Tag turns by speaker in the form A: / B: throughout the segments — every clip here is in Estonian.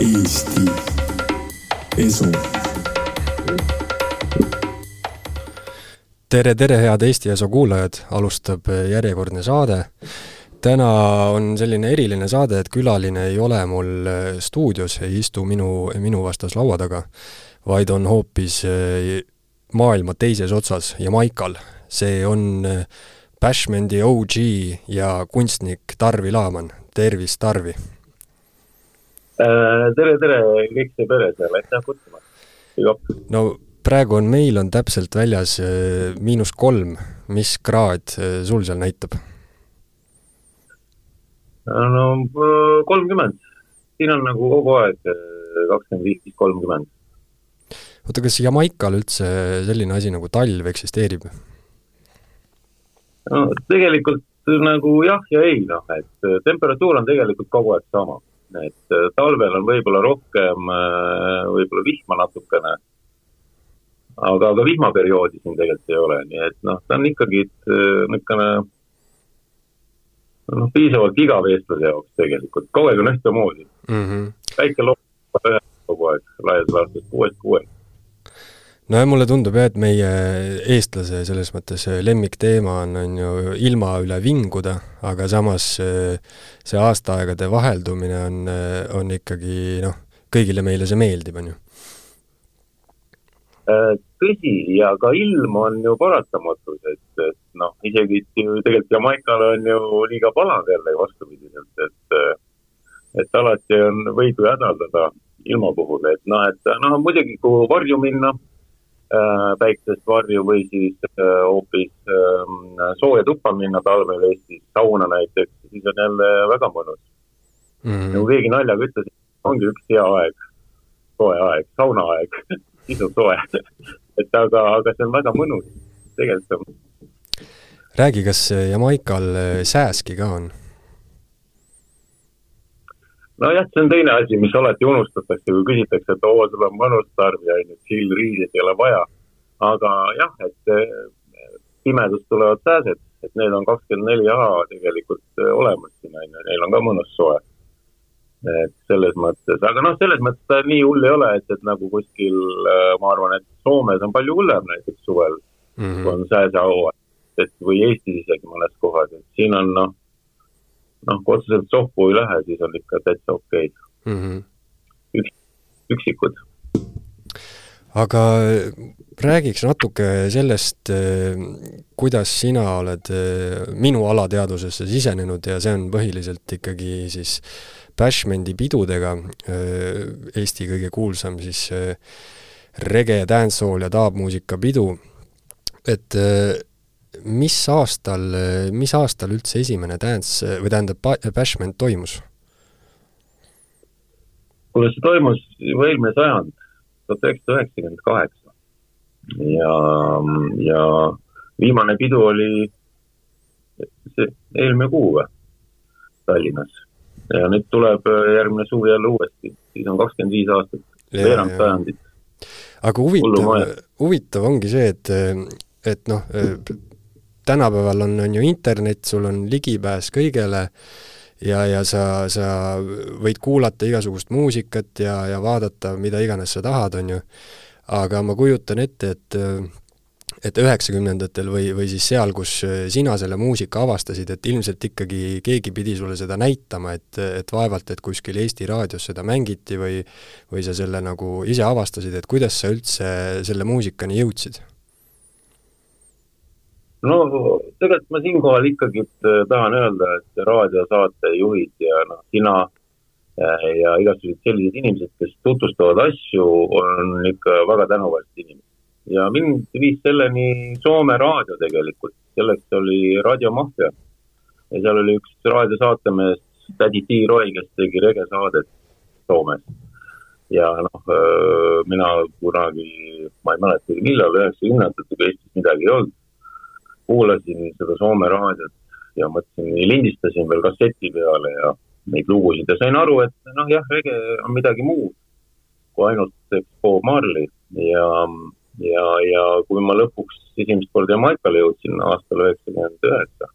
A: Eesti Esu. tere, tere, head Eesti Esu kuulajad, alustab järjekordne saade. täna on selline eriline saade, et külaline ei ole mul stuudios, ei istu minu, minu vastas laua taga, vaid on hoopis maailma teises otsas, Jamaikal. see on Bashmendi OG ja kunstnik Tarvi Laaman, tervist, Tarvi!
B: Äh, tere, tere, kõik see pere seal, aitäh kutsumast!
A: no praegu on, meil on täpselt väljas äh, miinus kolm, mis kraad äh, sul seal näitab?
B: no kolmkümmend, siin on nagu kogu aeg kakskümmend viis, kolmkümmend.
A: oota, kas Jamaikal üldse selline asi nagu talv eksisteerib?
B: no tegelikult nagu jah ja ei, noh, et temperatuur on tegelikult kogu aeg sama. Et äh, talvel on võib-olla rohkem äh, võib-olla vihma natukene, aga, aga vihmaperioodi siin tegelikult ei ole, nii et noh, ta on ikkagi niisugune noh, piisavalt igav eestlase jaoks tegelikult, kogu aeg on ühtemoodi mm. -hmm. päike loobub kogu aeg laias laastus kuuest kuueni
A: no ja mulle tundub jah, et meie eestlase selles mõttes lemmikteema on, on ju ilma üle vinguda, aga samas see aastaaegade vaheldumine on, on ikkagi noh, kõigile meile see meeldib, on ju.
B: Äh, tõsi, ja ka ilm on ju paratamatus, et, et noh, isegi ju tegelikult Jamaikal on ju liiga palav jälle vastupidiselt, et et alati on, võib ju hädaldada ilma puhul, et noh, et noh, muidugi kui varju minna Äh, päiksest varju või siis äh, hoopis ähm, sooja tuppa minna talvel Eestis, sauna näiteks, siis on jälle väga mõnus mm. -hmm. nagu keegi naljaga ütles, ongi üks hea aeg, soe aeg, saunaaeg siis on soe et aga, aga see on väga mõnus, tegelikult on.
A: räägi, kas Jamaikal äh, sääski ka on?
B: Nojah, see on teine asi, mis alati unustatakse, kui küsitakse, et oo, sul on mõnus tarbija, on ju, chill-riideid ei ole vaja. aga jah, et eh, pimedust tulevad sääsed, et need on kakskümmend neli A tegelikult eh, olemas siin, on ju, neil on ka mõnus soe. et selles mõttes, aga noh, selles mõttes ta nii hull ei ole, et, et nagu kuskil, eh, ma arvan, et Soomes on palju hullem näiteks suvel mm, -hmm. kui on sääsehauad, et või Eestis isegi mõnes kohas, et siin on noh noh, kui otseselt sohku ei lähe, siis on ikka täitsa okei okay. mm. -hmm. Üks, üksikud.
A: aga räägiks natuke sellest, kuidas sina oled minu alateadvusesse sisenenud ja see on põhiliselt ikkagi siis Bashmendi pidudega, Eesti kõige kuulsam siis rege, dancehall ja taabmuusika pidu, et mis aastal, mis aastal üldse esimene Dance või tähendab, Bashment toimus?
B: kuule, see toimus juba eelmine sajand, tuhat üheksasada üheksakümmend kaheksa. ja, ja viimane pidu oli see eelmine kuu või, Tallinnas. ja nüüd tuleb järgmine suvi jälle uuesti, siis on kakskümmend viis aastat, veerand sajandit.
A: aga huvitav, huvitav ongi see, et, et noh, tänapäeval on, on ju internet, sul on ligipääs kõigele ja, ja sa, sa võid kuulata igasugust muusikat ja, ja vaadata mida iganes sa tahad, on ju. aga ma kujutan ette, et et üheksakümnendatel või, või siis seal, kus sina selle muusika avastasid, et ilmselt ikkagi keegi pidi sulle seda näitama, et, et vaevalt, et kuskil Eesti raadios seda mängiti või või sa selle nagu ise avastasid, et kuidas sa üldse selle muusikani jõudsid
B: no tegelikult ma siinkohal ikkagi äh, tahan öelda, et raadiosaatejuhid ja noh, sina äh, ja igasugused sellised inimesed, kes tutvustavad asju, on ikka väga tänuväärsed inimesed. ja mind viis selleni Soome raadio tegelikult, selleks oli Raadio Mafia. ja seal oli üks raadiosaatemees, tädi Tiir Roy, kes tegi regesaadet Soomes. ja noh, äh, mina kunagi, ma ei mäletagi millal, üheksakümnendatel, kui Eestis midagi ei olnud kuulasin seda Soome raadiot ja mõtlesin, lindistasin veel kasseti peale ja neid lugusid ja sain aru, et noh, jah, rege on midagi muud kui ainult Bob Marley ja, ja, ja kui ma lõpuks esimest korda Jamaikale jõudsin aastal üheksakümmend üheksa,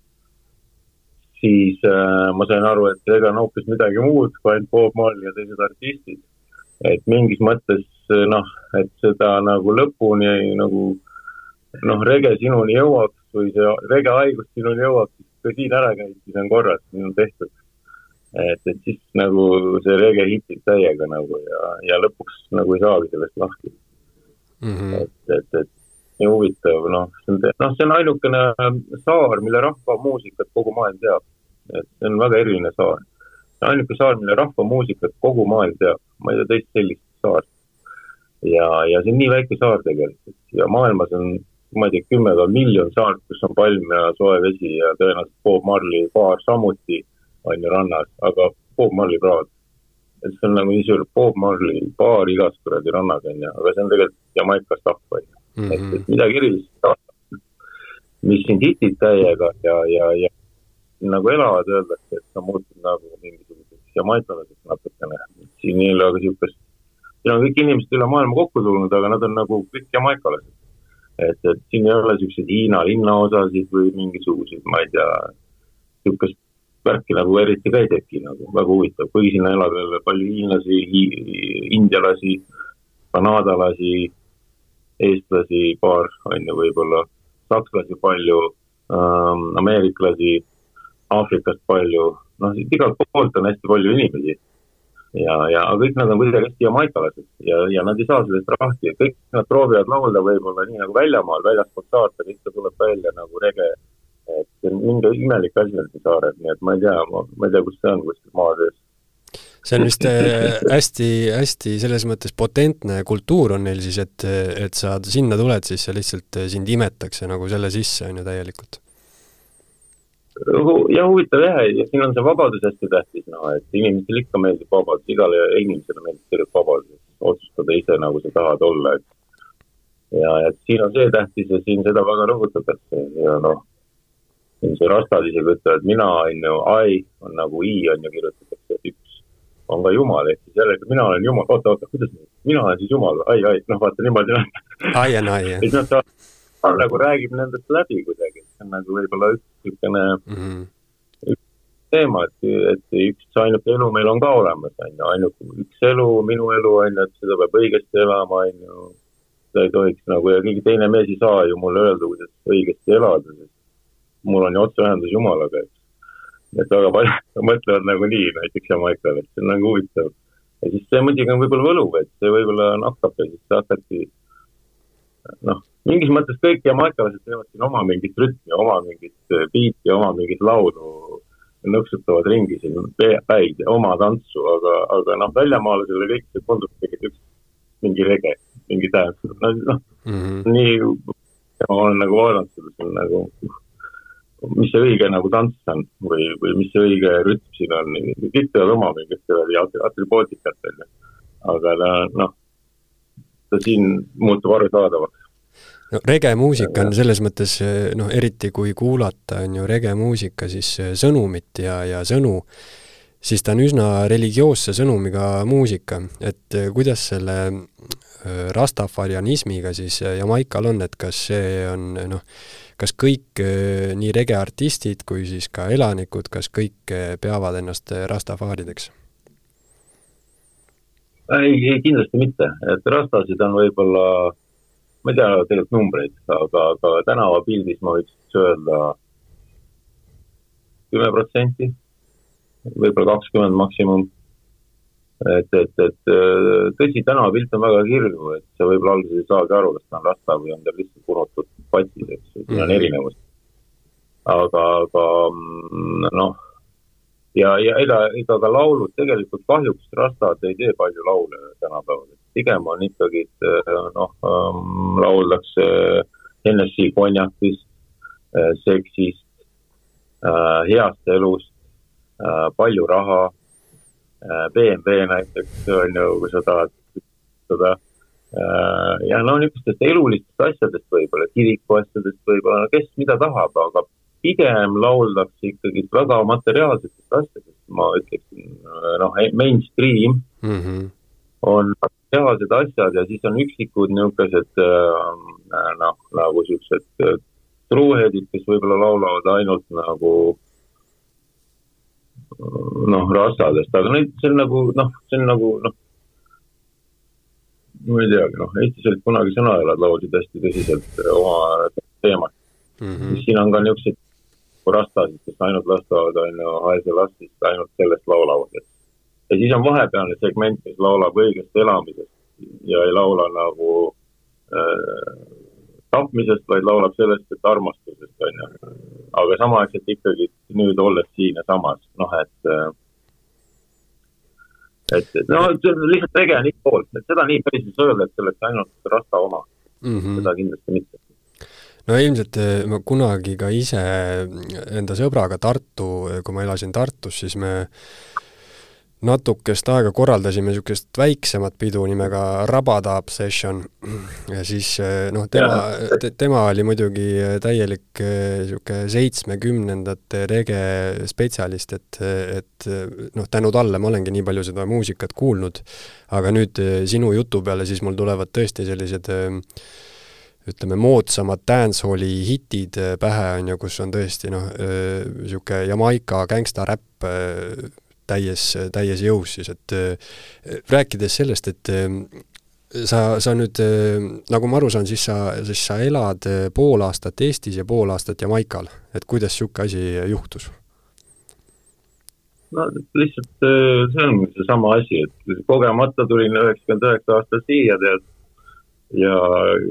B: siis äh, ma sain aru, et rege on hoopis midagi muud kui ainult Bob Marley ja teised artistid. et mingis mõttes noh, et seda nagu lõpuni nagu noh, rege sinuni jõuaks või see rege haigus sinuni jõuaks, siis kui siin ära käid, siis on korras, siin on tehtud. et, et siis nagu see rege hitib täiega nagu ja, ja lõpuks nagu ei saagi sellest lahti mm. -hmm. et, et, et nii huvitav, noh, see on, noh, see on ainukene saar, mille rahvamuusikat kogu maailm teab. et see on väga eriline saar. ainuke saar, mille rahvamuusikat kogu maailm teab, ma ei tea teist sellist saart. ja, ja see on nii väike saar tegelikult ja maailmas on ma ei tea, kümme või miljon saart, kus on palm ja soe vesi ja tõenäoliselt Bob Marley baar samuti on ju rannas, aga Bob Marley praad. et see on nagu niisugune Bob Marley baar igas kuradi rannas on ju, aga see on tegelikult Jamaica stuff on ju. et, et mhm. midagi erilist, mis sind hitib täiega ja, ja, ja nagu elavad, öeldakse, et sa muutud nagu mingisuguseks jamaicalaseks natukene. siin ei ole aga niisugust, siin on kõik inimesed üle maailma kokku tulnud, aga nad on nagu kõik jamaicalased et, et siin ei ole niisuguseid Hiina linnaosasid või mingisuguseid, ma ei tea, niisugust värki nagu eriti ka ei teki nagu, väga huvitav, kuigi sinna elab jälle palju hiinlasi hi,, indialasi, kanadalasi, eestlasi paar, on ju, võib-olla, sakslasi palju ähm,, ameeriklasi, Aafrikast palju, noh, igalt poolt on hästi palju inimesi ja, ja kõik nad on kuidagi hästi jamaikalased ja, ja nad ei saa sellest rahti, kõik nad proovivad laulda võib-olla nii nagu väljamaal, väljaspool saart, aga ikka tuleb välja nagu rege. et see on mingi imelik asi on see saarel, nii et ma ei tea, ma ei tea, kus see on, kuskil maa sees.
A: See on vist hästi-hästi äh, selles mõttes potentne kultuur on neil siis, et, et sa sinna tuled, siis sa lihtsalt, sind imetakse nagu selle sisse, on ju, täielikult
B: ja huvitav jah, ja siin on see vabadus hästi tähtis, noh, et inimestele ikka meeldib vabadus, igale inimesele meeldib tegelikult vabadus, otsustada ise, nagu sa tahad olla, et. ja, et siin on see tähtis ja siin seda väga rõhutatakse ja noh, siin see rastad isegi ütlevad, mina on ju, I on nagu I on ju kirjutatakse, üks on ka Jumal, ehk siis jällegi mina olen Jumal, oota, oota, kuidas, mina olen siis Jumal, ai, ai, noh, vaata niimoodi.
A: I and I, jah.
B: siis nad saavad nagu räägib nendest läbi kuidagi, see on nagu võib-olla üks niisugune mm -hmm. teema, et, et üks ainuke elu meil on ka olemas, on ju, ainuke üks elu, minu elu, on ju, et seda peab õigesti elama, on ju. seda ei tohiks nagu ja keegi teine mees ei saa ju mulle öelda, kuidas õigesti elada, sest mul on ju otseühendus Jumalaga, eks. et väga paljud mõtlevad nagu nii, näiteks Jamaikal, et see on nagu huvitav. ja siis see muidugi on võib-olla võluv, et see võib-olla nakkab ja siis sa hakadki noh, mingis mõttes kõik jamaikalased teevad siin oma mingit rütmi, oma mingit äh, biiti, oma mingit laulu, nõksutavad ringi siin päid oma tantsu, aga, aga noh, väljamaalasele kõik see tundub tegelikult üks mingi rege, mingi no noh mm -hmm., nii, ma olen nagu vaadanud seda, on nagu, mis see õige nagu tants on või, või mis see õige rütm siin on, kõik teevad oma mingit atribootikat, on ju. aga noh, ta siin muutub arusaadavaks
A: no regemuusika on selles mõttes noh, eriti kui kuulata, on ju, regemuusika siis sõnumit ja, ja sõnu, siis ta on üsna religioosse sõnumiga muusika, et kuidas selle äh, rastafarianismiga siis Jamaikal on, et kas see on noh, kas kõik äh, nii regeartistid kui siis ka elanikud, kas kõik äh, peavad ennast rastafaarideks?
B: Ei, ei kindlasti mitte, et rastasid on võib-olla ma ei tea tegelikult numbreid, aga, aga tänavapildis ma võiks öelda kümme protsenti, võib-olla kakskümmend maksimum. et, et, et tõsi, tänavapilt on väga kirju, et sa võib-olla alguses ei saagi aru, kas ta on rasta või on ta lihtsalt punutud patid, eks ju, siin on mhm. erinevus. aga, aga mm, noh ja, ja ega, ega ka laulud tegelikult kahjuks rastad ei tee palju laule tänapäeval, pigem on ikkagi, et äh, noh ähm,, lauldakse NSC konjakist äh,, seksist äh,, heast elust palju raha BMW näiteks on ju, kui sa tahad seda ja no niisugustest elulistest asjadest võib-olla, kiriku asjadest võib-olla, no kes mida tahab, aga pigem lauldakse ikkagi väga materiaalsetest asjadest, ma ütleksin, noh, mainstream mm -hmm. on materiaalsed asjad ja siis on üksikud niisugused äh, noh, nagu niisugused äh, truuheadid, kes võib-olla laulavad ainult nagu noh, rassadest, aga neid, see on nagu noh, see on nagu noh, ma ei teagi, noh, Eestis olid kunagi sõnajalad laulsid hästi tõsiselt oma teemat mm. -hmm. siin on ka niisuguseid rastasid, kes ainult lastavad, on ju, haise lastist, ainult sellest laulavad, et. ja siis on vahepealne segment, kes laulab õigest elamisest ja ei laula nagu äh, tapmisest, vaid laulab sellest, et armastusest, on ju. aga samaaegselt ikkagi nüüd olles siin ja samas, noh, et äh, et, et no see on lihtsalt äge iga poolt, et seda nii päris ei saa öelda, et see oleks ainult rasta oma mm. -hmm. seda kindlasti mitte.
A: No ilmselt eh, ma kunagi ka ise enda sõbraga Tartu, kui ma elasin Tartus, siis me natukest aega korraldasime niisugust väiksemat pidu nimega Rabada Obsession ja siis eh, noh, tema, tema oli muidugi täielik niisugune eh, seitsmekümnendate rege spetsialist, et, et noh, tänu talle ma olengi nii palju seda muusikat kuulnud, aga nüüd eh, sinu jutu peale siis mul tulevad tõesti sellised ütleme, moodsamad dancehalli hitid pähe, on ju, kus on tõesti noh, niisugune Jamaica gängstaräpp, täies, täies jõus siis, et äh, rääkides sellest, et äh, sa, sa nüüd, äh, nagu ma aru saan, siis sa, siis sa elad pool aastat Eestis ja pool aastat Jamaikal, et kuidas niisugune asi juhtus?
B: no lihtsalt see on seesama asi, et kogemata tulin üheksakümmend üheksa aastat siia, tead, ja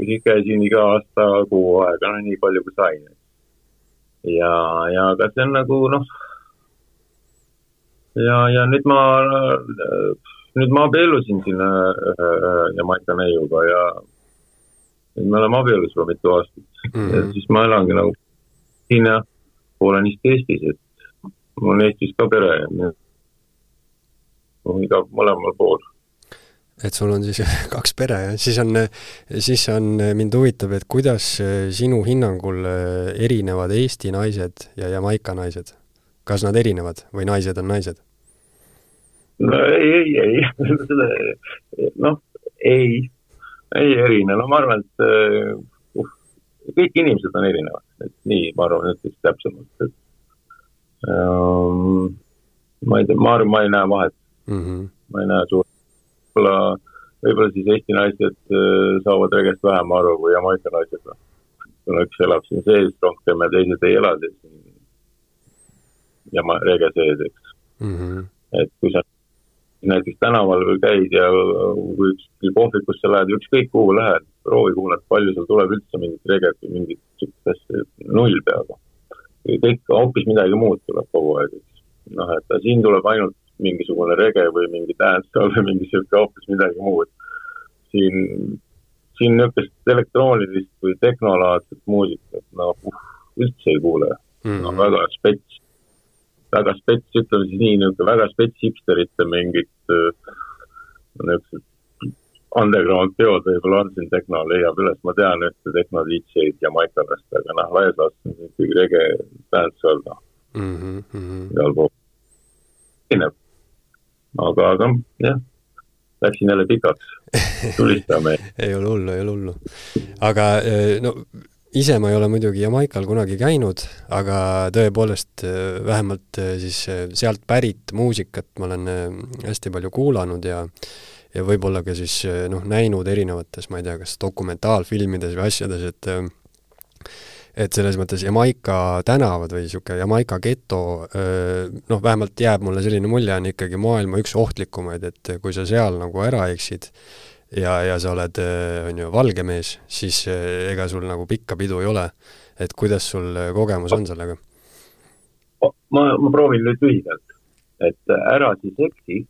B: siis käisin iga aasta kuu aega, no nii palju kui sain. ja, ja aga see on nagu noh ja, ja nüüd ma, nüüd ma abiellusin siin ühe Jamaica neiuga ja nüüd me oleme abielus juba mitu aastat mm. -hmm. ja siis ma elangi nagu siin ja olen vist Eestis, et mul on Eestis ka pere ja mul iga mõlemal pool
A: et sul on siis kaks pere ja siis on, siis on, mind huvitab, et kuidas sinu hinnangul erinevad Eesti naised ja Jamaica naised? kas nad erinevad või naised on naised?
B: no ei, ei, ei, noh, ei, ei erine, no ma arvan, et uh, kõik inimesed on erinevad, et nii, ma arvan, ütleks täpsemalt, et um, ma ei tea, ma arvan, ma ei näe vahet mm. -hmm. ma ei näe suurt, võib-olla, võib-olla siis Eesti naised uh, saavad regest vähem aru kui Jamaica naised. kuna üks elab siin sees rohkem ja teised ei ela siin ja ma rege sees, eks mm. -hmm. et kui sa näiteks tänaval käid ja kui ükskõik kohvikusse lähed, ükskõik kuhu lähed, proovi kuulata, palju seal tuleb üldse mingit reget või mingit sihukest asja, null peaaegu. kõik, hoopis midagi muud tuleb kogu aeg, eks. noh, et siin tuleb ainult mingisugune rege või mingi dance või mingi sihuke hoopis midagi muud. siin, siin niisugust elektroonilist või tehnolaadset muusikat, no uh, üldse ei kuule mm. -hmm. no väga spets väga spets, ütleme siis nii, niisugune väga spets hipsterite mingid äh, niisugused underground peod võib-olla on siin tehno, leiab üles, ma tean ühte tehno DJ-d jamaikalast, aga noh, laias laastus on ikkagi rege dancehall, noh mm -hmm.. igal pool. erinev. Aga, aga jah, läksin jälle pikaks, tulistame
A: ei ole hullu, ei ole hullu. aga äh, no ise ma ei ole muidugi Jamaikal kunagi käinud, aga tõepoolest äh, vähemalt äh, siis sealt pärit muusikat ma olen hästi palju kuulanud ja ja võib-olla ka siis noh, näinud erinevates, ma ei tea, kas dokumentaalfilmides või asjades, et et selles mõttes Jamaica tänavad või niisugune Jamaica geto, noh, vähemalt jääb mulle selline mulje, on ikkagi maailma üks ohtlikumaid, et kui sa seal nagu ära eksid, ja, ja sa oled, on ju, valge mees, siis ega sul nagu pikka pidu ei ole. et kuidas sul kogemus on sellega?
B: ma, ma proovin nüüd lühidalt, et ära siis eksi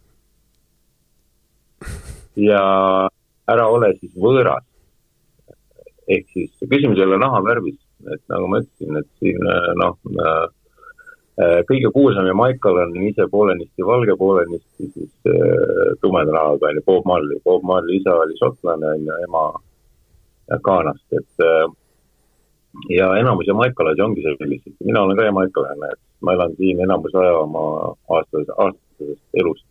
B: ja ära ole siis võõras. ehk siis küsimus ei ole nahavärvis, et nagu ma ütlesin, et siin noh, Äh, kõige kuulsam Jamaikal on ise poolenisti valge, poolenisti siis äh, tumeda nahaga on ju Bob Marley. Bob Marley isa oli šotlane on ju, ema Ghanast, et äh, ja enamus jamaikalasi ongi sellised, mina olen ka jamaikalane, et ma elan siin enamus aja oma aastas, aastasest elust.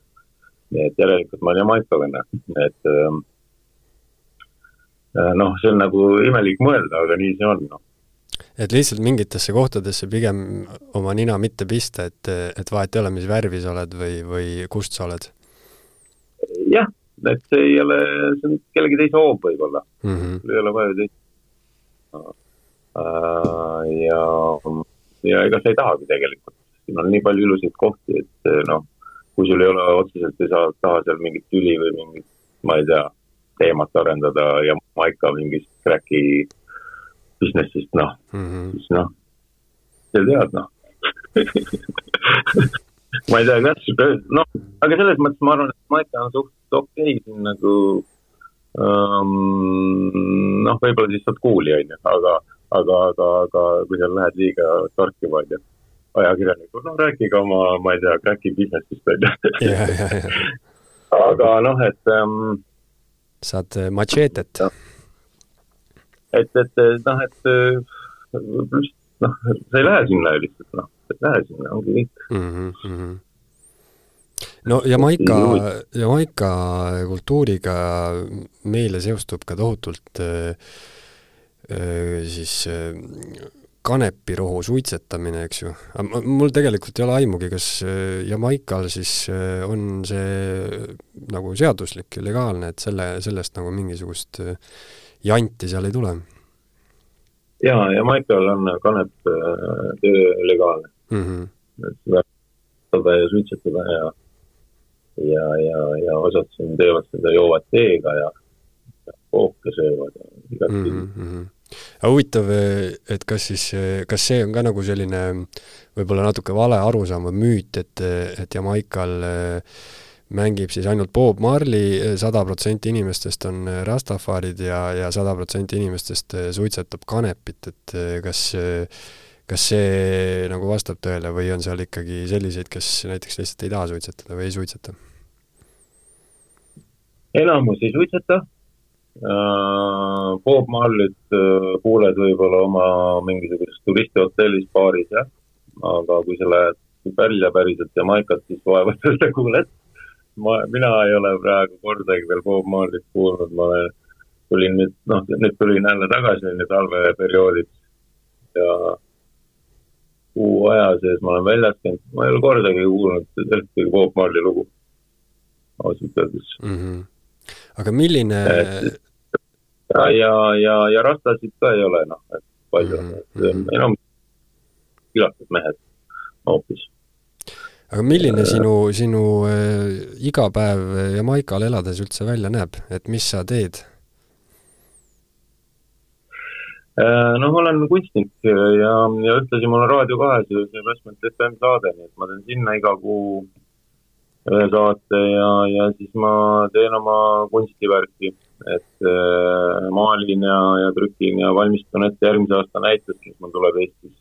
B: nii et järelikult ma olen jamaikalane, et äh, noh, see on nagu imelik mõelda, aga nii see on, noh
A: et lihtsalt mingitesse kohtadesse pigem oma nina mitte pista, et, et vahet ei ole, mis värvi sa oled või, või kust sa oled?
B: jah, et see ei ole, see on kellegi teise hoob võib-olla mm, -hmm. ei ole vaja teist uh,. ja, ja ega sa ei tahagi tegelikult, siin on nii palju ilusaid kohti, et noh, kui sul ei ole otseselt, ei saa, taha seal mingit tüli või mingit, ma ei tea, teemat arendada ja Maika mingist crack'i business'ist, noh mm -hmm., siis noh, sa tead, noh ma ei tea, kas, noh, aga selles mõttes ma arvan, et Maika on suht okei okay, siin nagu um, noh, võib-olla saad kuuli, on ju, aga, aga, aga, aga kui sa lähed liiga torkima, on ju, ajakirjanikud, noh, rääkige oma, ma ei tea, crack'i business'ist, on ju. aga noh, et um,
A: saad äh, machetet.
B: Et, et noh, et äh, noh, sa ei lähe sinna ju lihtsalt, noh, et lähe sinna, ongi kõik mm. -hmm.
A: no Jamaica, Jamaica kultuuriga meile seostub ka tohutult äh, äh, siis äh, kanepirohu suitsetamine, eks ju. mul tegelikult ei ole aimugi, kas äh, Jamaikal siis on see nagu seaduslik ja legaalne, et selle, sellest nagu mingisugust äh, janti seal ei tule?
B: jaa, Jamaikal on kanep töö legaalne mm. -hmm. et seda ja suitsetada ja ja, ja, ja osad siin teevad seda, joovad teega ja, ja kooke söövad ja igatpidi mm. -hmm
A: aga huvitav, et kas siis, kas see on ka nagu selline võib-olla natuke vale arusaam või müüt, et, et Jamaikal äh, mängib siis ainult Bob Marley, sada protsenti inimestest on rastafarid ja, ja sada protsenti inimestest äh, suitsetab kanepit, et äh, kas kas see nagu vastab tõele või on seal ikkagi selliseid, kes näiteks lihtsalt ei taha suitsetada või ei suitseta?
B: enamus ei suitseta Äh, Bob Marleyt äh, kuuled võib-olla oma mingisuguses turistihotellis, baaris, jah. aga kui sa lähed välja päriselt Jamaikat, siis vaevalt seda kuuled. Ma, mina ei ole praegu kordagi veel Bob Marleyt kuulnud, ma olen, tulin nüüd, noh, nüüd tulin jälle tagasi, on ju, talveperioodiks. ja kuu aja sees ma olen väljas käinud, ma ei ole kordagi kuulnud ühtegi Bob Marley lugu, ausalt öeldes mm. -hmm
A: aga milline
B: ja, ja, ja, ja rastasid ka ei ole, noh, et palju mm, -hmm. enam külastud mehed hoopis.
A: Aga milline sinu, sinu äh, igapäev Jamaikal elades üldse välja näeb, et mis sa teed?
B: Äh, noh, ma olen kunstnik ja, ja ühtlasi mul on Raadio kahes Westment FM saade, nii et ma teen sinna iga kuu ühe saate ja, ja siis ma teen oma kunstivärki, et äh, maalin ja, ja trükin ja valmistan ette järgmise aasta näitust, mis mul tuleb Eestis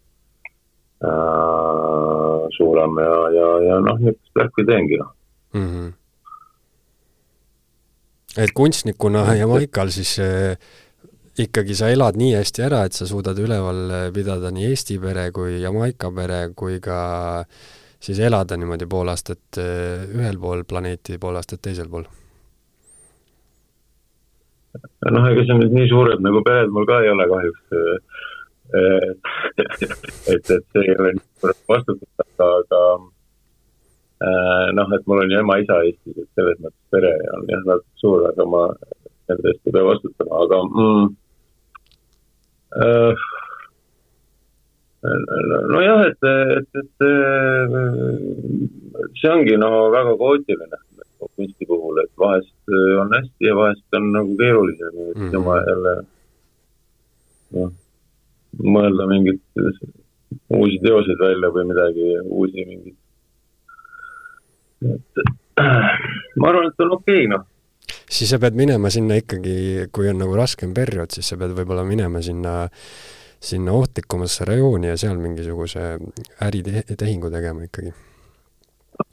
B: äh, suurem ja, ja, ja noh, niisugust värki teengi, noh mm. -hmm.
A: et kunstnikuna Jamaikal siis äh, ikkagi sa elad nii hästi ära, et sa suudad üleval pidada nii Eesti pere kui Jamaika pere kui ka siis elada niimoodi pool aastat eh, ühel pool planeeti, pool aastat teisel pool?
B: noh, ega see nüüd nii suured nagu pered mul ka ei ole kahjuks et, et see ei ole nii suurt vastutust, aga äh, noh, et mul on ju ema-isa Eestis, et selles mõttes pere on jah natuke suur, aga ma nende eest ei pea vastutama, aga mm, äh, nojah, et, et, et see ongi no väga kaootiline kunsti puhul, et vahest on hästi ja vahest on nagu keerulisem mm -hmm. oma jälle noh, mõelda mingeid uusi teoseid välja või midagi, uusi mingeid. et ma arvan, et on okei okay,, noh
A: siis sa pead minema sinna ikkagi, kui on nagu raskem periood, siis sa pead võib-olla minema sinna sinna ohtlikumasse rajooni ja seal mingisuguse äritehingu tegema ikkagi?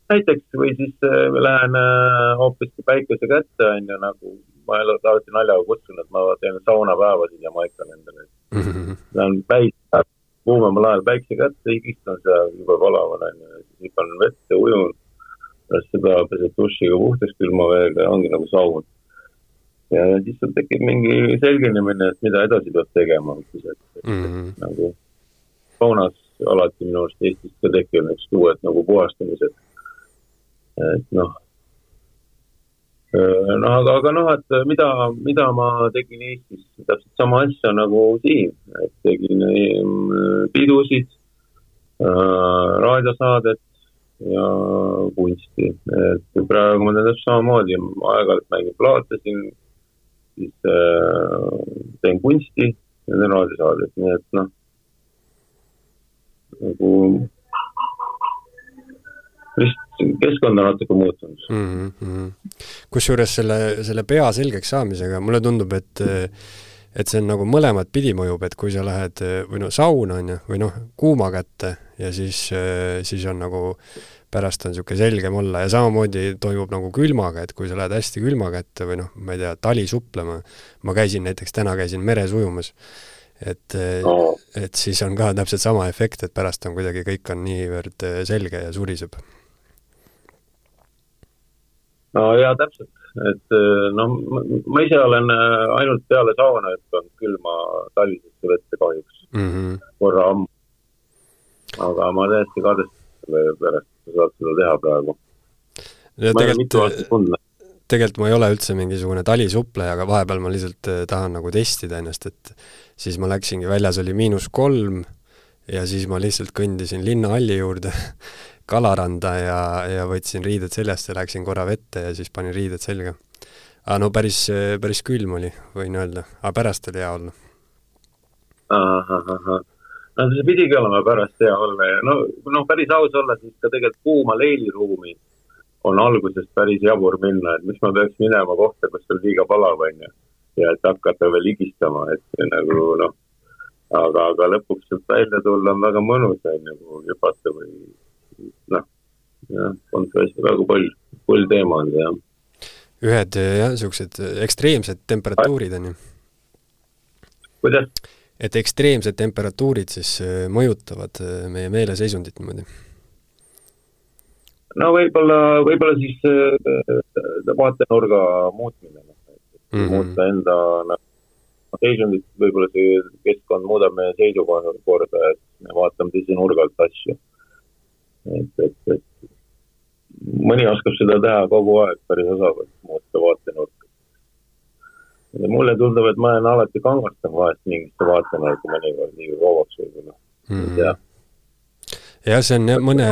B: näiteks või siis äh, lähen äh, hoopiski päikese kätte, on ju, nagu ma alati naljaga kutsun, et ma teen saunapäevasid ja maikan endale mm. -hmm. Lähen päike, kuumemal ajal päikse kätte, istun seal jube palaval, on ju, siis hüppan vette, ujun. pärast seda pesed dušiga puhtaks külma veega ja ongi nagu saun ja siis sul tekib mingi selginemine, et mida edasi peab tegema, et, et mm -hmm. nagu saunas alati minu arust Eestis ka tekivad niisugused uued nagu puhastamised. et noh, noh, aga, aga noh, et mida, mida ma tegin Eestis, täpselt sama asja nagu siin, et tegin pidusid äh,, raadiosaadet ja kunsti, et praegu ma teen täpselt samamoodi, aeg-ajalt mängin plaate siin, siis äh, teen kunsti ja teen raadiosaadet, nii et noh, nagu vist keskkond on natuke muutunud.
A: Mm -hmm.. kusjuures selle, selle pea selgeks saamisega mulle tundub, et et see on nagu mõlemat pidi mõjub, et kui sa lähed või noh, sauna on ju, või noh, kuuma kätte ja siis, siis on nagu pärast on niisugune selgem olla ja samamoodi toimub nagu külmaga, et kui sa lähed hästi külma kätte või noh, ma ei tea, tali suplema, ma käisin näiteks, täna käisin meres ujumas, et no., et siis on ka täpselt sama efekt, et pärast on kuidagi, kõik on niivõrd selge ja suriseb
B: no jaa, täpselt, et noh, ma ise olen äh, ainult peale sauna hüpanud külma talvisesse vette kahjuks mm -hmm. korra ammu. aga ma täiesti kadestan selle pärast, et sa saad seda teha praegu.
A: tegelikult, tegelikult ma ei ole üldse mingisugune talisuppleja, aga vahepeal ma lihtsalt äh, tahan nagu testida ennast, et siis ma läksingi, väljas oli miinus kolm ja siis ma lihtsalt kõndisin linnahalli juurde kalaranda ja, ja võtsin riided seljast ja läksin korra vette ja siis panin riided selga. aga no päris, päris külm oli, võin öelda, aga pärast oli hea olla.
B: no see pidigi olema pärast hea olla ja no, noh, päris aus olla, siis ka tegelikult kuuma leiliruumi on algusest päris jabur minna, et miks ma peaks minema kohta, kus on liiga palav, on ju. ja et hakata veel higistama, et nagu noh, aga, aga lõpuks sealt välja tulla on väga mõnus, on ju, hüpata või noh, on tõesti väga pull, pull teema on see, jah.
A: ühed jah, niisugused ekstreemsed temperatuurid on ju.
B: kuidas?
A: et ekstreemsed temperatuurid siis äh, mõjutavad äh, meie meeleseisundit niimoodi?
B: no võib-olla, võib-olla siis äh, vaatenurga muutmine, noh, et mm -hmm. muuta enda noh, seisundit, võib-olla see keskkond muudab meie seisukorda, et me vaatame teise nurga alt asju et, et, et mõni oskab seda teha kogu aeg päris osavalt, muuta vaatenurka. ja mulle tundub, et ma olen alati kangastan vahest mingisse vaatenurka mõnikord liiga kauaks võib-olla mm, -hmm. ei tea
A: jah, see on jah, mõne,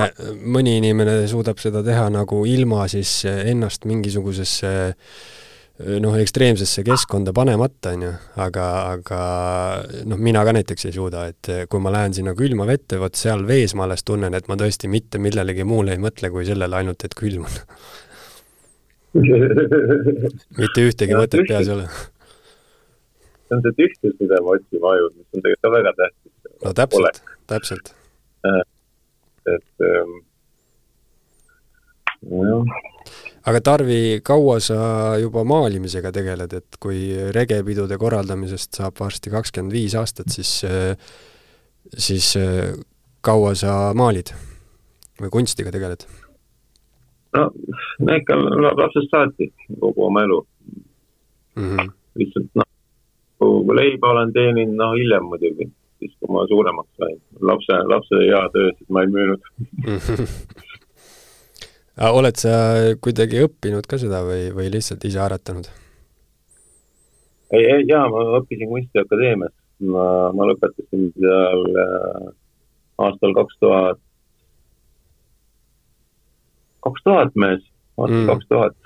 A: mõni inimene suudab seda teha nagu ilma siis ennast mingisugusesse äh, noh, ekstreemsesse keskkonda panemata, on ju, aga, aga noh, mina ka näiteks ei suuda, et kui ma lähen sinna külma vette, vot seal vees ma alles tunnen, et ma tõesti mitte millelegi muule ei mõtle, kui sellele ainult, et külm on mitte ühtegi mõtet peas ei ole.
B: see on see tühjus, mida me otsime ajus, mis on tegelikult ka väga tähtis.
A: no täpselt, täpselt.
B: et ähm, jah
A: aga Tarvi, kaua sa juba maalimisega tegeled, et kui regepidude korraldamisest saab varsti kakskümmend viis aastat, siis, siis kaua sa maalid või kunstiga tegeled?
B: no ikka lapsest saati kogu oma elu mm. -hmm. lihtsalt noh, kui leiba olen teeninud, noh hiljem muidugi, siis kui ma suuremaks sain. lapse, lapse hea töösid ma ei müünud
A: oled sa kuidagi õppinud ka seda või, või lihtsalt ise aretanud?
B: ei, ei jaa, ma õppisin Kunstiakadeemias, ma, ma lõpetasin seal äh, aastal kaks tuhat, kaks tuhat mees, aastal mm. kaks tuhat.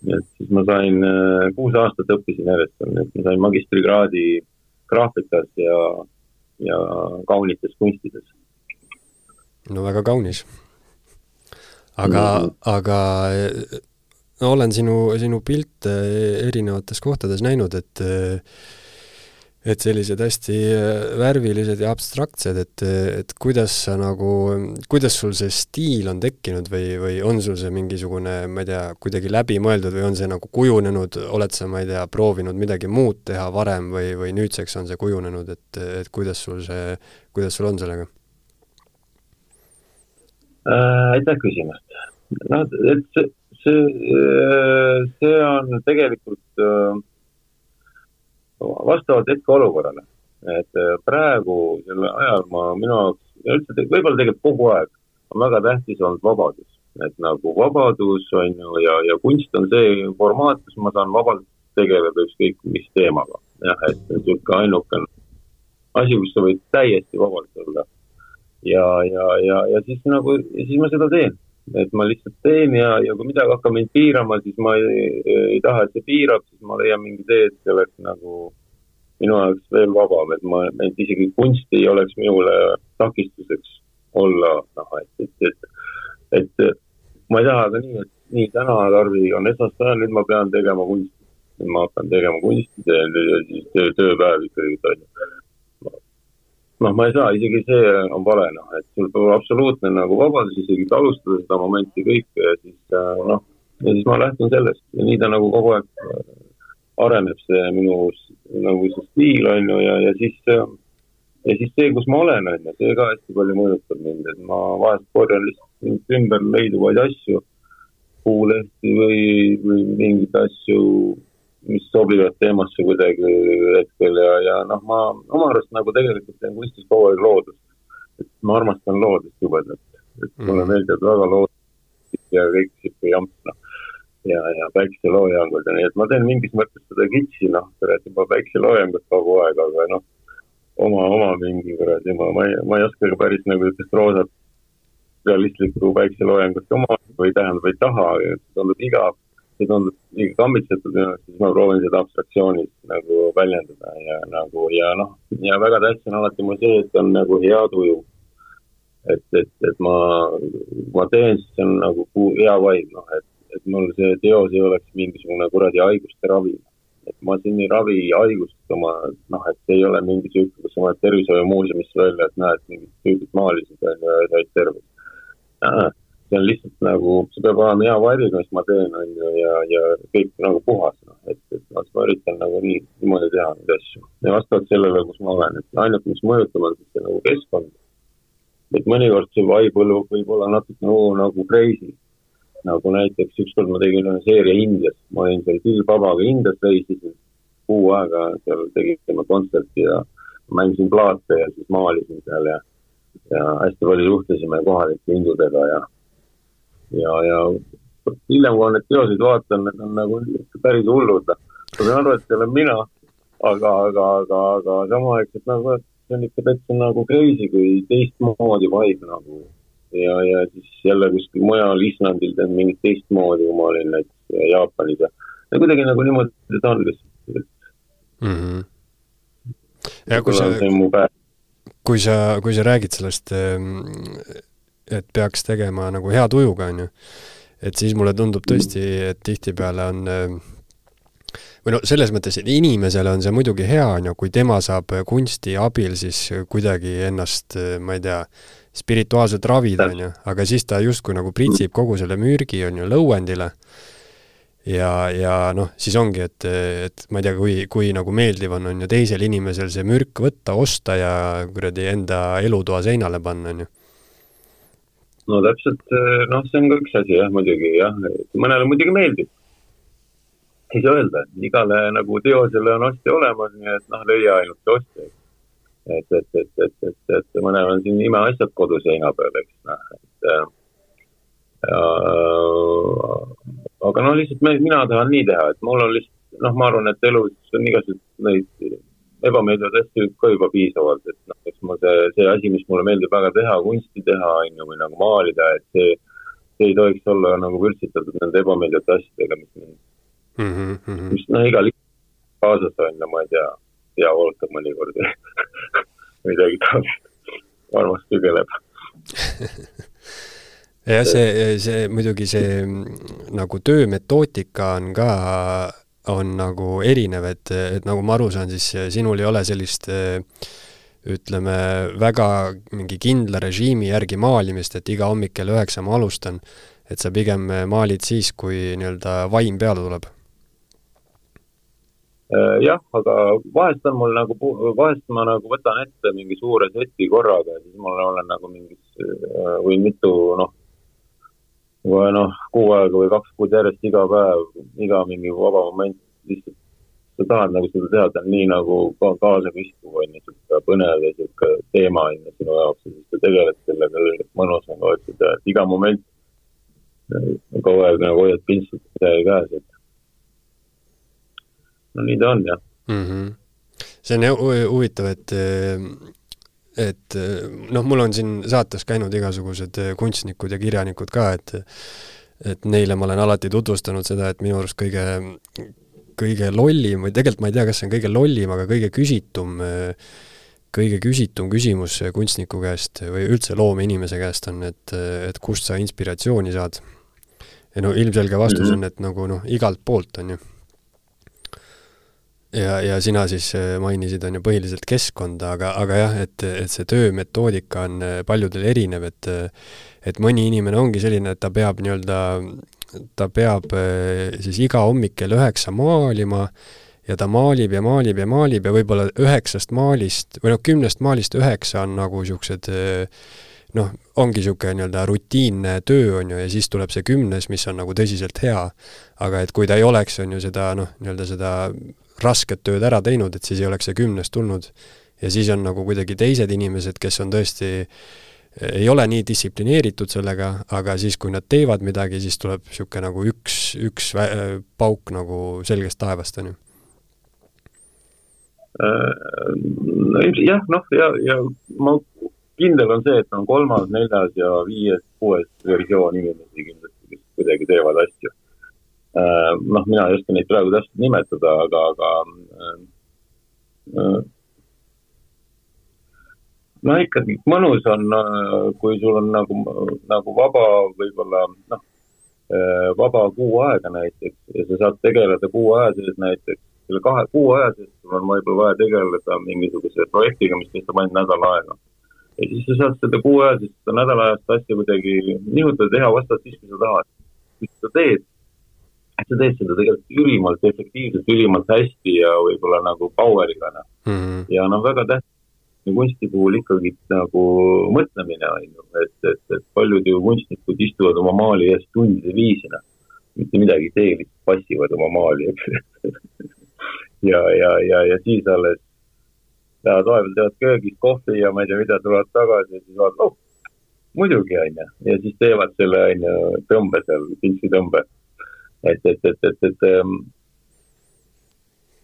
B: nii et siis ma sain äh,, kuus aastat õppisin järjest seal, et ma sain magistrikraadi graafikas ja, ja kaunites kunstides.
A: no väga kaunis aga mm, -hmm. aga no olen sinu, sinu pilte erinevates kohtades näinud, et et sellised hästi värvilised ja abstraktsed, et, et kuidas sa nagu, kuidas sul see stiil on tekkinud või, või on sul see mingisugune, ma ei tea, kuidagi läbimõeldud või on see nagu kujunenud, oled sa, ma ei tea, proovinud midagi muud teha varem või, või nüüdseks on see kujunenud, et, et kuidas sul see, kuidas sul on sellega?
B: Äh, aitäh küsimast. noh, et see, see, äh, see on tegelikult äh, vastavalt hetkeolukorrale. et praegu sel ajal ma, minu jaoks ja üldse võib-olla tegelikult kogu aeg on väga tähtis olnud vabadus. et nagu vabadus on ju ja, ja kunst on see formaat, kus ma saan vabalt tegeleda ükskõik mis teemaga. jah, et niisugune ainukene asi, kus sa võid täiesti vabalt olla. Ja, ja, ja, ja siis nagu, siis ma seda teen. et ma lihtsalt teen ja, ja kui midagi hakkab mind piirama, siis ma ei, ei taha, et see piirab, siis ma leian mingi tee, et see oleks nagu minu jaoks veel vabam, et ma, et isegi kunst ei oleks minule takistuseks olla, noh, et, et, et, et ma ei taha ka nii, et nii, täna, Tarvi, on esmaspäev, nüüd ma pean tegema kunsti. nüüd ma hakkan tegema kunsti, teen töö, tööpäev ikkagi, on ju. Noh, ma ei saa, isegi see on vale, noh, et sul peab absoluutne nagu vabadus isegi alustada seda momenti kõike ja siis äh, noh, ja siis ma lähtun sellest. Ja nii ta nagu kogu aeg areneb see minu nagu see stiil, on ju, ja, ja siis, ja siis see, kus ma olen, on ju, see ka hästi palju mõjutab mind, et ma vahest korjan lihtsalt ümber leiduvaid asju, puulehti või, või mingeid asju, mis sobivad teemasse kuidagi hetkel ja, ja noh, ma oma arust nagu tegelikult teen kunstis kogu aeg loodust. et ma armastan loodust jubedalt, et mulle mm. meeldivad väga loodus ja kõik sihuke jamp, noh ja, ja päikseloojangud ja nii, et ma teen mingis mõttes seda kitsi, noh, kuradi juba päikseloojangut kogu aeg, aga noh, oma, oma mingi kuradi, ma, ma ei, ma ei oska ka päris nagu niisugust roosat realistlikku päikseloojangut oma või tähendab, ei taha, tundub igav, see tundub liiga kammitsetud minu arust, siis ma proovin seda abstraktsioonis nagu väljendada ja nagu ja noh, ja väga tähtis on alati mul see, et on nagu hea tuju. et, et, et ma, ma teen, siis on nagu hea vaim, noh, et et mul see teos ei oleks mingisugune kuradi haiguste ravi. et ma siin ei ravi haigust oma, noh, et ei ole mingi sihuke, kus sa lähed tervishoiumuuseumisse välja, et näed, mingid tüübid maalisid on ju ja said tervist. See on lihtsalt nagu, see peab olema hea variga, mis ma teen, on ju, ja, ja kõik nagu puhas, noh, et, et noh, ma üritan nagu nii, niimoodi teha neid asju. ja vastavalt sellele, kus ma olen, et ainuke, mis mõjutab, on siis see nagu keskkond. et mõnikord see vibe võib olla natuke nagu, nagu crazy nagu näiteks ükskord ma tegin ühe seeria Indias, ma olin seal külgvabaga Indias, reisisin kuu aega seal, tegime kontserti ja mängisin plaate ja siis maalisin seal ja, ja hästi palju suhtlesime kohalike hindudega ja, ja, ja hiljem, kui ma neid teoseid vaatan, need on nagu päris hullud. ma saan aru, et see olen mina, aga, aga, aga, aga samaaegselt nagu, see on ikka täitsa nagu crazy, kui teistmoodi vibe nagu ja, ja siis jälle kuskil mujal Islandil teen mingit teistmoodi, kui ma olin näiteks Jaapanis ja, ja kuidagi nagu niimoodi ta on lihtsalt
A: mm. -hmm. ja kui sa, kui sa, kui sa räägid sellest, ehm, et peaks tegema nagu hea tujuga, on ju, et siis mulle tundub tõesti, et tihtipeale on ehm, või no selles mõttes, et inimesele on see muidugi hea, on ju, kui tema saab kunsti abil siis kuidagi ennast, ma ei tea, spirituaalselt ravida, on ju, aga siis ta justkui nagu pritsib kogu selle mürgi, on ju, lõuendile. ja, ja noh, siis ongi, et, et ma ei tea, kui, kui nagu meeldiv on, on ju teisel inimesel see mürk võtta, osta ja kuradi enda elutoa seinale panna, on ju
B: no täpselt, noh, see on ka üks asi jah, muidugi jah, mõnele muidugi meeldib. ei saa öelda, igale nagu teosele on ostja olemas, nii et noh, leia ainult see ostja, eks et, et, et, et, et, et mõnel on siin imeasjad koduseina peal, eks noh, et äh, aga no lihtsalt me, mina tahan nii teha, et mul on lihtsalt noh, ma arvan, et elus on igasuguseid neid ebameeldivaid asju ka juba piisavalt, et noh, eks ma see, see asi, mis mulle meeldib väga teha, kunsti teha, on ju, või nagu maalida, et see, see ei tohiks olla nagu vürtsitatud nende ebameeldivate asjadega, mis mm, -hmm. mis noh, igal kaasas on ja ma ei tea pea ootab mõnikord midagi taolist, armas tügeleb
A: jah, see, see muidugi see nagu töömetoodika on ka, on nagu erinev, et, et nagu ma aru saan, siis sinul ei ole sellist ütleme, väga mingi kindla režiimi järgi maalimist, et iga hommik kell üheksa ma alustan, et sa pigem maalid siis, kui nii-öelda vaim peale tuleb.
B: Äh, jah, aga vahest on mul nagu, vahest ma nagu võtan ette mingi suure seti korraga ja siis mul olen nagu mingis äh, või mitu noh, või noh, kuu aega või kaks kuud järjest iga päev, iga mingi vaba moment lihtsalt sa tahad nagu seda teha, ta on nii nagu ka kaasaviskuv on ju, sihuke põnev ja sihuke teema on ju sinu jaoks ja siis sa tegeled sellega, mõnus on ka, et iga moment kogu aeg nagu hoiad pintslit käes, et no nii ta on, jah
A: mm. -hmm. see on huvitav, et et noh, mul on siin saates käinud igasugused kunstnikud ja kirjanikud ka, et et neile ma olen alati tutvustanud seda, et minu arust kõige, kõige lollim või tegelikult ma ei tea, kas see on kõige lollim, aga kõige küsitum, kõige küsitum küsimus kunstniku käest või üldse loomeinimese käest on, et, et kust sa inspiratsiooni saad. ja no ilmselge vastus -hmm. on, et nagu noh, igalt poolt, on ju ja, ja sina siis äh, mainisid, on ju, põhiliselt keskkonda, aga, aga jah, et, et see töömetoodika on äh, paljudel erinev, et äh, et mõni inimene ongi selline, et ta peab nii-öelda, ta peab siis iga hommik kell üheksa maalima ja ta maalib ja maalib ja maalib ja võib-olla üheksast maalist või noh, kümnest maalist üheksa on nagu niisugused noh, ongi niisugune nii-öelda rutiinne töö, on ju, ja siis tuleb see kümnes, mis on nagu tõsiselt hea. aga et kui ta ei oleks, on ju, seda noh, nii-öelda seda rasket tööd ära teinud, et siis ei oleks see kümnes tulnud. ja siis on nagu kuidagi teised inimesed, kes on tõesti, ei ole nii distsiplineeritud sellega, aga siis, kui nad teevad midagi, siis tuleb niisugune nagu üks, üks pauk nagu selgest taevast, on ju
B: ilmselt jah, noh, ja, ja ma kindel on see, et on kolmas, neljas ja viies, kuues versioon inimesi kindlasti, kes kuidagi teevad asju Äh, noh, mina ei oska neid praegu täpselt nimetada, aga, aga äh, no ikkagi mõnus on, äh, kui sul on nagu, nagu vaba võib-olla noh, vaba kuu aega näiteks ja sa saad tegeleda kuu aja sees näiteks, selle kahe kuu aja sees sul on võib-olla vaja tegeleda mingisuguse projektiga, mis kestab ainult nädal aega. ja siis sa saad seda kuu aja sees, seda nädalajast asja kuidagi nihutada, teha vastavalt siis, kui sa tahad. kui sa teed sa teed seda tegelikult ülimalt efektiivselt, ülimalt hästi ja võib-olla nagu power'iga, noh. Mm -hmm.. ja noh, väga tähtis kunsti puhul ikkagi nagu mõtlemine on ju, et, et, et paljud ju kunstnikud istuvad oma maali ees tundide viisi, noh. mitte midagi ei tee, lihtsalt passivad oma maali, eks. Ja, ja, ja, ja siis alles lähevad vahepeal teevad köögis kohvi ja ma ei tea, mida, tulevad tagasi ja siis vaatavad, oh, muidugi, on ju, ja siis teevad selle, on ju, tõmbe seal, pintsitõmbe et, et, et, et, et ähm,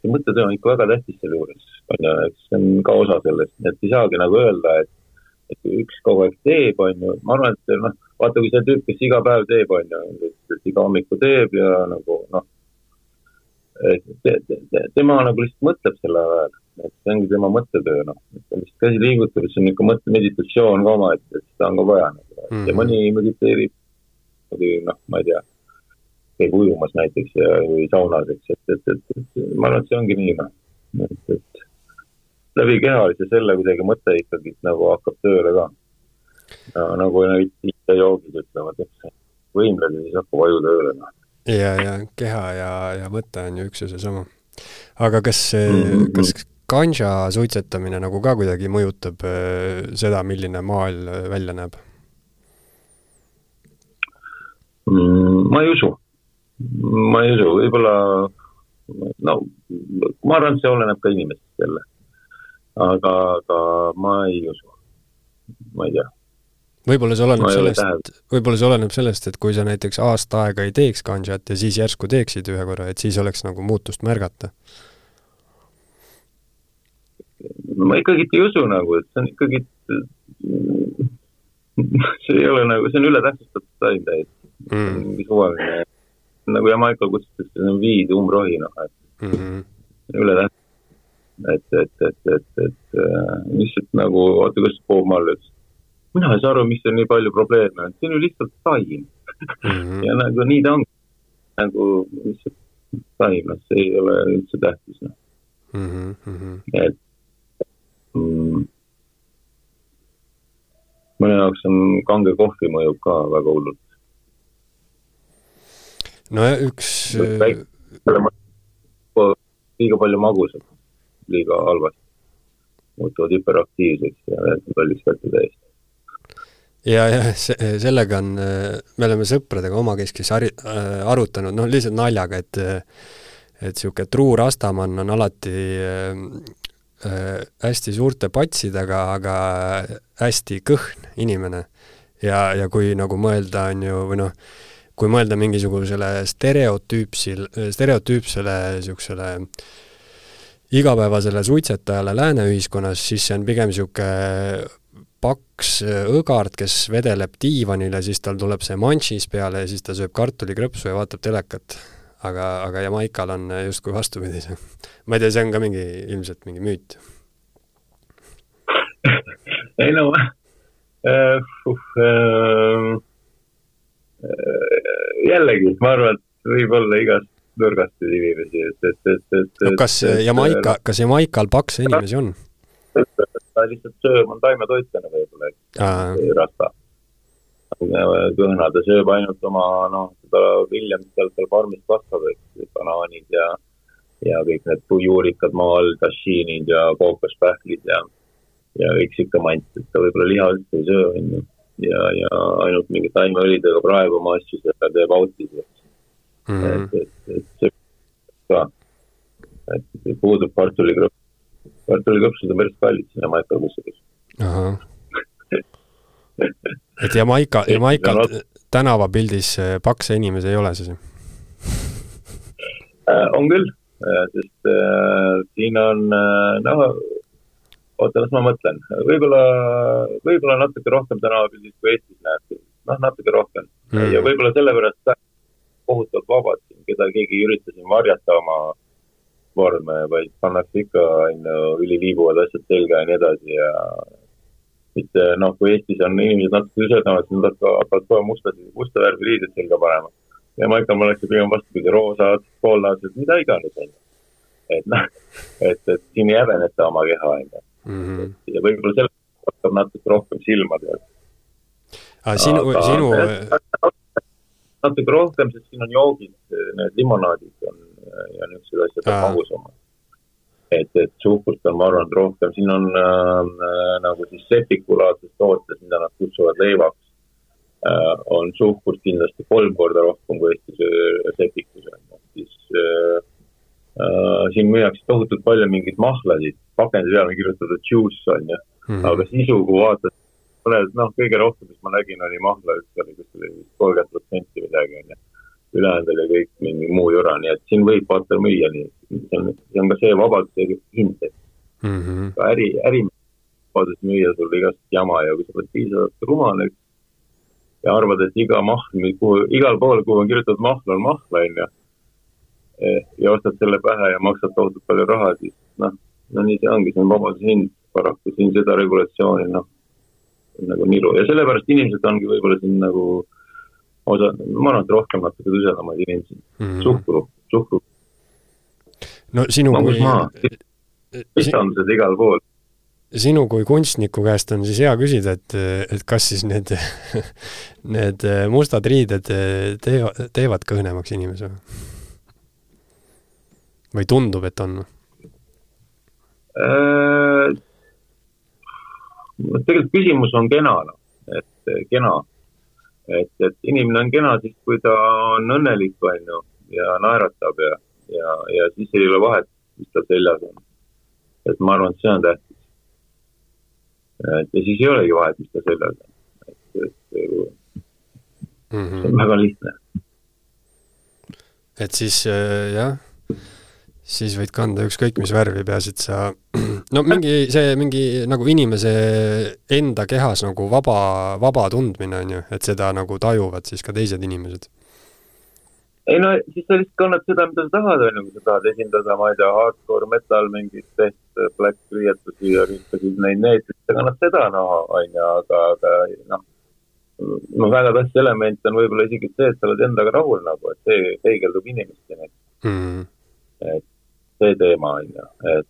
B: see mõttetöö on ikka väga tähtis selle juures, on ju, eks see on ka osa sellest, nii et ei saagi nagu öelda, et, et üks kogu aeg teeb, on ju, ma arvan, et noh, vaata, kui see tüüp, kes iga päev teeb, on ju, et iga hommiku teeb ja nagu noh, et te, te, te, tema nagu lihtsalt mõtleb selle ajal, et see ongi tema mõttetöö, noh, et lihtsalt käsi liigutab, see on niisugune mõtte meditatsioon ka omaette, et seda on ka vaja nagu mm, -hmm. ja mõni mediteerib, noh, ma ei tea käib ujumas näiteks ja, või saunas, eks, et, et, et, et ma arvan, et see ongi nii, noh. et, et läbi kehalise selle kuidagi mõte ikkagi nagu hakkab tööle ka no,. nagu need joogid ütlevad, eks võimled ja siis hakkab aju tööle, noh.
A: ja, ja keha ja, ja mõte on ju üks ja seesama. aga kas mm, -hmm. kas ganja suitsetamine nagu ka kuidagi mõjutab äh, seda, milline maailm välja näeb
B: mm,? ma ei usu ma ei usu, võib-olla no ma arvan, et see oleneb ka inimestest jälle. aga, aga ma ei usu, ma ei tea.
A: võib-olla see oleneb sellest, võib-olla see oleneb sellest, et kui sa näiteks aasta aega ei teeks ganjat ja siis järsku teeksid ühe korra, et siis oleks nagu muutust märgata.
B: ma ikkagi ei usu nagu, et see on ikkagi, see ei ole nagu, see on ületähtsustatud taim täiesti mm.. mingi suvaline nagu Jamaica kutsutakse, see on viid umbrohi, noh, et mm -hmm. üle tähtsa. et, et, et, et, et äh, lihtsalt nagu, oota, kuidas Bob Marley ütles, mina ei saa aru, miks on nii palju probleeme, et see on ju lihtsalt taim mm. -hmm. ja nagu nii ta ongi, nagu lihtsalt taim, noh, see ei ole üldse tähtis, noh mm -hmm.. et mm, mõne jaoks on kange kohvi mõjub ka väga hullult
A: nojah, üks
B: liiga palju magusat, liiga halvasti. muutuvad hüperaktiivseks ja kallis kätte täiesti.
A: ja, ja see, sellega on, me oleme sõpradega omakeskis hari-, arutanud, noh lihtsalt naljaga, et et niisugune truu rastamann on alati äh, hästi suurte patsidega, aga hästi kõhn inimene. ja, ja kui nagu mõelda, on ju, või noh, kui mõelda mingisugusele stereotüüpsil, stereotüüpsele niisugusele igapäevasele suitsetajale lääne ühiskonnas, siis see on pigem niisugune paks õgard, kes vedeleb diivanil ja siis tal tuleb see manšis peale ja siis ta sööb kartulikrõpsu ja vaatab telekat. aga, aga Jamaikal on justkui vastupidi see. ma ei tea, see on ka mingi, ilmselt mingi müüt
B: ei no äh, uh, äh, jällegi, ma arvan, et võib olla igast nurgast inimesi, et, et, et, et
A: no kas Jamaika, kas Jamaikal pakse inimesi on?
B: ta lihtsalt sööb, on taimetoitlane võib-olla, eks, rasta. kõhna, ta sööb ainult oma, noh, seda vilja, mis seal, seal farmis kasvab, eks, banaanid ja ja kõik need juurikad maa all, tašiinid ja kookospähklid ja ja kõik sihuke mant, et ta võib-olla liha üldse ei söö, on ju. Ja, ja ainult mingi taimeõlidega praegu oma asju seal teeb autis, eks mm. -hmm. et, et, et see ka, et puudub kartulikrõps. kartulikrõpsud on päris kallid siin Jamaikal kusjuures.
A: et Jamaika, Jamaikal no, tänavapildis pakse inimesi ei ole siis?
B: Äh, on küll, äh, sest äh, siin on äh, noh, oota, las ma mõtlen, võib-olla, võib-olla natuke rohkem tänavapildis kui Eestis näeb, noh, natuke rohkem mm. ja võib-olla sellepärast kohutavalt vabad keda keegi ei ürita siin varjata oma vorme, vaid pannakse ikka, on ju, üliliibuvad asjad selga ja nii edasi ja mitte noh, kui Eestis on inimesed natuke tüsedamad, siis nad hakkavad kohe musta, musta värvi riided selga panema. ja Maikal ma oleksin pigem vastupidi, roosad, koollased, mida iganes, on ju. et noh, et, et siin ei häbeneta oma keha, on ju. Mhm. ja võib-olla sellest hakkab natuke rohkem silma teha.
A: aga sinu, sinu
B: natuke rohkem, sest siin on joogid, need limonaadid on ja niisugused asjad on magusamad. et, et suhkrut on, ma arvan, rohkem, siin on äh, nagu siis sepikulaadses tootes, mida nad kutsuvad leivaks äh,, on suhkrut kindlasti kolm korda rohkem kui Eestis äh, sepikus on, siis äh, siin müüakse tohutult palju mingeid mahlasid, pakendi peale on kirjutatud juice on ju mm, -hmm. aga sisu, kui vaatad mõned, noh, kõige rohkem, mis ma nägin, oli mahla, üks oli kuskil vist kolmkümmend protsenti midagi, onju. ülejäänud oli kõik mingi muu jura, nii et siin võib vaata müüa nii, see on, see on ka see vabaduse hind, et mm -hmm. ka äri, äri vabadus müüa sulle igast jama ja kui sa oled piisavalt rumal, eks, ja arvad, et iga mahl, kuhu, igal pool, kuhu on kirjutatud mahl, on mahl, onju, eh, ja ostad selle pähe ja maksad tohutult palju raha, siis noh, no nii see ongi, see on vabaduse hind paraku siin seda regulatsiooni, noh, nagu niru ja sellepärast inimesed ongi võib-olla siin nagu osa, ma arvan, et rohkem natuke tüsedamaid inimesi mm -hmm., suhkru, suhkru.
A: no sinu
B: kui istandused igal pool.
A: sinu kui kunstniku käest on siis hea küsida, et, et kas siis need, need mustad riided teevad, teevad kõhnemaks inimese või? Või tundub, et on?
B: Äh, tegelikult küsimus on kena, noh, et eh, kena. et, et inimene on kena siis, kui ta on õnnelik, on ju, ja naeratab ja, ja, ja siis ei ole vahet, mis tal seljas on. et ma arvan, et see on tähtis. et ja siis ei olegi vahet, mis tal seljas on. et, et mm -hmm. see on väga lihtne.
A: et siis äh, jah siis võid kanda ükskõik mis värvi, peaasi, et sa no mingi see, mingi nagu inimese enda kehas nagu vaba, vaba tundmine on ju, et seda nagu tajuvad siis ka teised inimesed.
B: ei no siis sa lihtsalt kannad seda, mida sa tahad, on ju, kui sa tahad esindada, ma ei tea, hardcore metal mingit test, black riietusi ja rühkasid neid, siis sa kannad seda, noh, on ju, aga, aga noh, no väga tähtis element on võib-olla isegi see, et sa oled endaga rahul nagu, et see peegeldub inimestena mm. -hmm. et see teema, on ju, et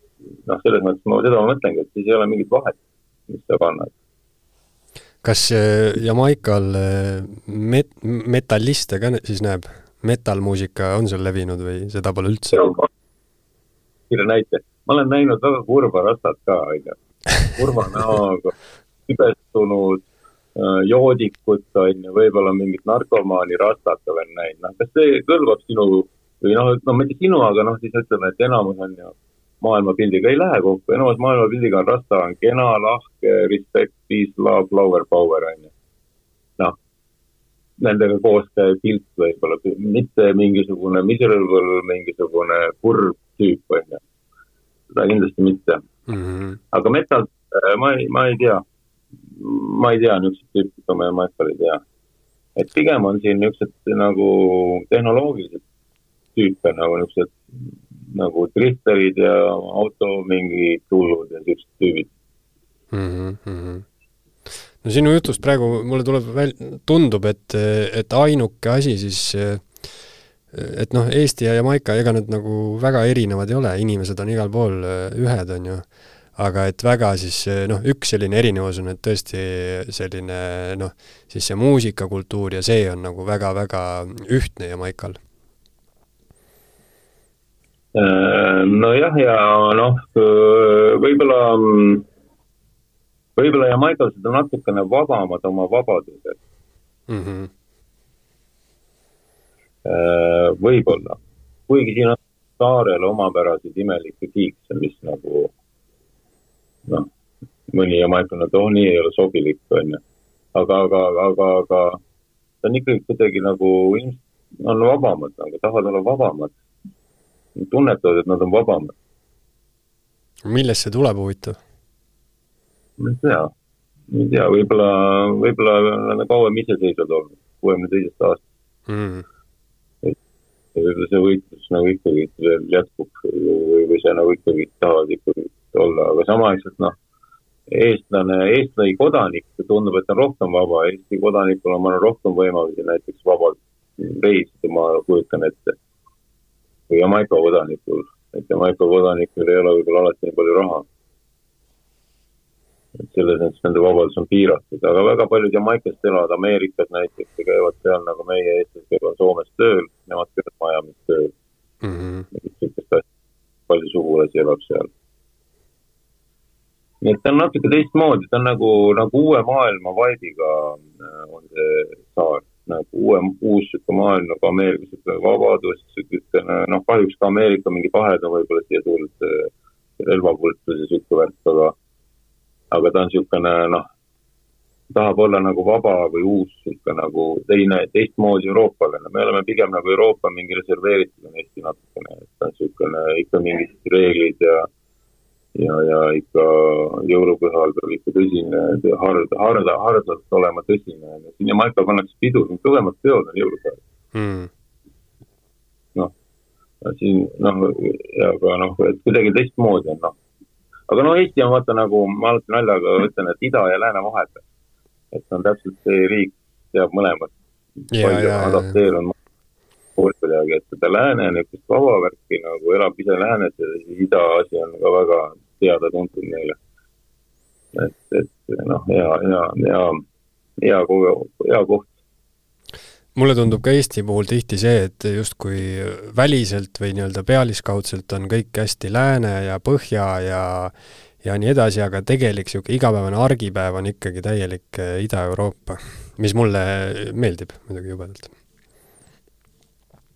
B: noh, selles mõttes ma seda ma mõtlengi, et siis ei ole mingit vahet, mis sa kannad.
A: kas äh, Jamaikal äh, met-, metalliste ka siis näeb? metallmuusika on seal levinud või seda pole üldse?
B: kiire näite, ma olen näinud väga kurba rastat ka, on ju, kurva näoga, kibestunud, äh, joodikut, on ju, võib-olla mingit narkomaani rastat olen näinud, noh, kas see kõlbab sinu või noh, no mitte sinu, aga noh, siis ütleme, et enamus on ju maailmapildiga ei lähe kokku, enamus maailmapildiga on rasta on kena, lahke, respect, peace, love, flower, power on ju. noh, nendega koos käiv pilt võib-olla, mitte mingisugune miserable, mingisugune kurb tüüp, on ju. seda kindlasti mitte mm. -hmm. aga metal, äh, ma ei, ma ei tea, ma ei tea niisuguseid tüüpe, ma metal ei tea. et pigem on siin niisugused nagu tehnoloogilised tüüpe nagu niisugused nagu drifterid ja auto mingid hullud ja siuksed tüübid
A: mm. -hmm. no sinu jutust praegu mulle tuleb väl-, tundub, et, et ainuke asi siis et noh, Eesti ja Jamaica, ega need nagu väga erinevad ei ole, inimesed on igal pool ühed, on ju, aga et väga siis noh, üks selline erinevus on, et tõesti selline noh, siis see muusikakultuur ja see on nagu väga-väga ühtne Jamaical
B: nojah, ja noh, võib-olla, võib-olla jamaiklased on natukene vabamad oma vabadusel mm. -hmm. võib-olla, kuigi siin on saarel omapäraseid imelikke kiikse, mis nagu noh, mõni jamaiklane, et oh, nii ei ole sobilik, onju. aga, aga, aga, aga ta on ikkagi kuidagi nagu, on vabamad nagu, tahavad olla vabamad tunnetavad, et nad on vabamad.
A: millest see tuleb, huvitav?
B: ma ei tea, ma ei tea, võib-olla, võib-olla on kauem iseseisvad olnud, kuuekümne teisest aastast. Mm.. et võib-olla see võitlus nagu ikkagi veel jätkub või, või see nagu ikkagi tahavad ikkagi olla, aga samaaegselt noh, eestlane, eestlane kodanik tundub, et on rohkem vaba, Eesti kodanikul on, ma arvan, rohkem võimalusi näiteks vabalt reisida, ma kujutan ette kui Jamaica kodanikul, et Jamaica kodanikul ei ole võib-olla alati nii palju raha. et selles mõttes nende vabadus on piiratud, aga väga paljud Jamaicast elavad Ameerikas näiteks ja käivad seal nagu meie Eestis käivad Soomes tööl, nemad käivad Miami's tööl mm. -hmm. niisugust asja, palju sugulasi elab seal. nii et ta on natuke teistmoodi, ta on nagu, nagu uue maailma vaibiga äh, on see saar nagu uue, uus sihuke maailm nagu Ameerika sihuke vabadus, niisugune noh, kahjuks ka Ameerika mingi pahed on võib-olla siia tulnud relvakultus ja sihuke värk, aga, aga ta on niisugune noh, tahab olla nagu vaba või uus, sihuke nagu teine, teistmoodi euroopalane, me oleme pigem nagu Euroopa mingi reserveeritud on Eesti natukene, et ta on niisugune ikka mingid reeglid ja ja, ja ikka jõulupühal peab ikka tõsine, hard, hard, hardalt olema tõsine. siin Jamaica pannakse pidu, siin kõvemad peod on jõulupäev mm.. noh, siin noh, aga noh, et kuidagi teistmoodi on noh. aga no Eesti on vaata nagu, ma alati naljaga ütlen, et ida ja lääne vahepeal. et on täpselt see riik, teab mõlemat. palju adapteerunud kuidagi, et seda lääne niisugust vaba värki nagu elab ise läänes ja ida asi on ka väga teada-tuntud neile. et, et noh, hea, hea, hea, hea, hea koht
A: mulle tundub ka Eesti puhul tihti see, et justkui väliselt või nii-öelda pealiskaudselt on kõik hästi lääne ja põhja ja ja nii edasi, aga tegelik niisugune igapäevane argipäev on ikkagi täielik eh, Ida-Euroopa, mis mulle meeldib muidugi jubedalt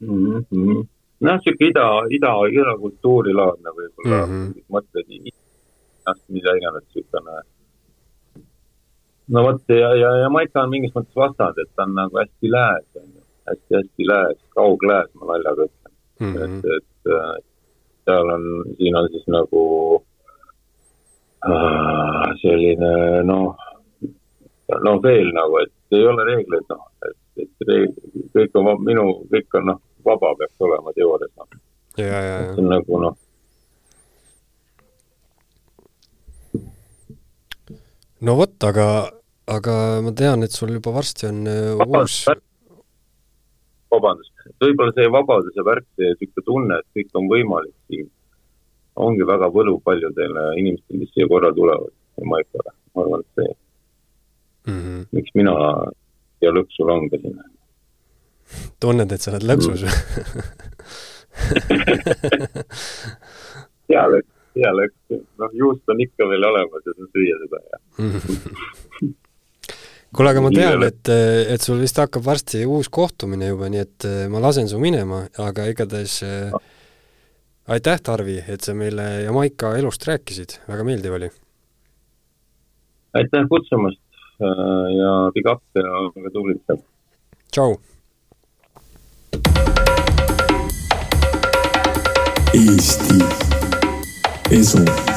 B: mm. -hmm noh, sihuke ida, ida, ida kultuurilaadne võib-olla mm -hmm. mõtted, mida iganes siukene. no vot ja, ja, ja Maika on mingis mõttes vastand, et ta on nagu hästi lääs, on ju, hästi-hästi lääs, kauglääs, ma naljaga ütlen mm. -hmm. et, et äh, seal on, siin on siis nagu äh, selline noh, no veel nagu, et ei ole reegleid, noh, et, et reegl, kõik on minu, kõik on noh vaba peaks olema teoorias noh. see on nagu noh.
A: no vot, aga, aga ma tean, et sul juba varsti on uh, uus
B: vabandust, võib-olla see vabaduse värk, see niisugune tunne, et kõik on võimalik siin, ongi väga võlu paljudele inimestele, kes siia korra tulevad, Maikale, ma arvan, et see mm, -hmm. miks mina ja lõksu langesin
A: tunned, et sa oled lõksus? Või
B: hea lõks, hea lõks, noh juust on ikka veel olemas ja saad süüa seda ja
A: kuule, aga ma tean, et, et sul vist hakkab varsti uus kohtumine juba, nii et ma lasen su minema, aga igatahes äh, aitäh, Tarvi, et sa meile Jamaica elust rääkisid, väga meeldiv oli.
B: aitäh kutsumast äh, ja big up ja väga tublid sealt.
C: Tšau!
A: Eesti Esu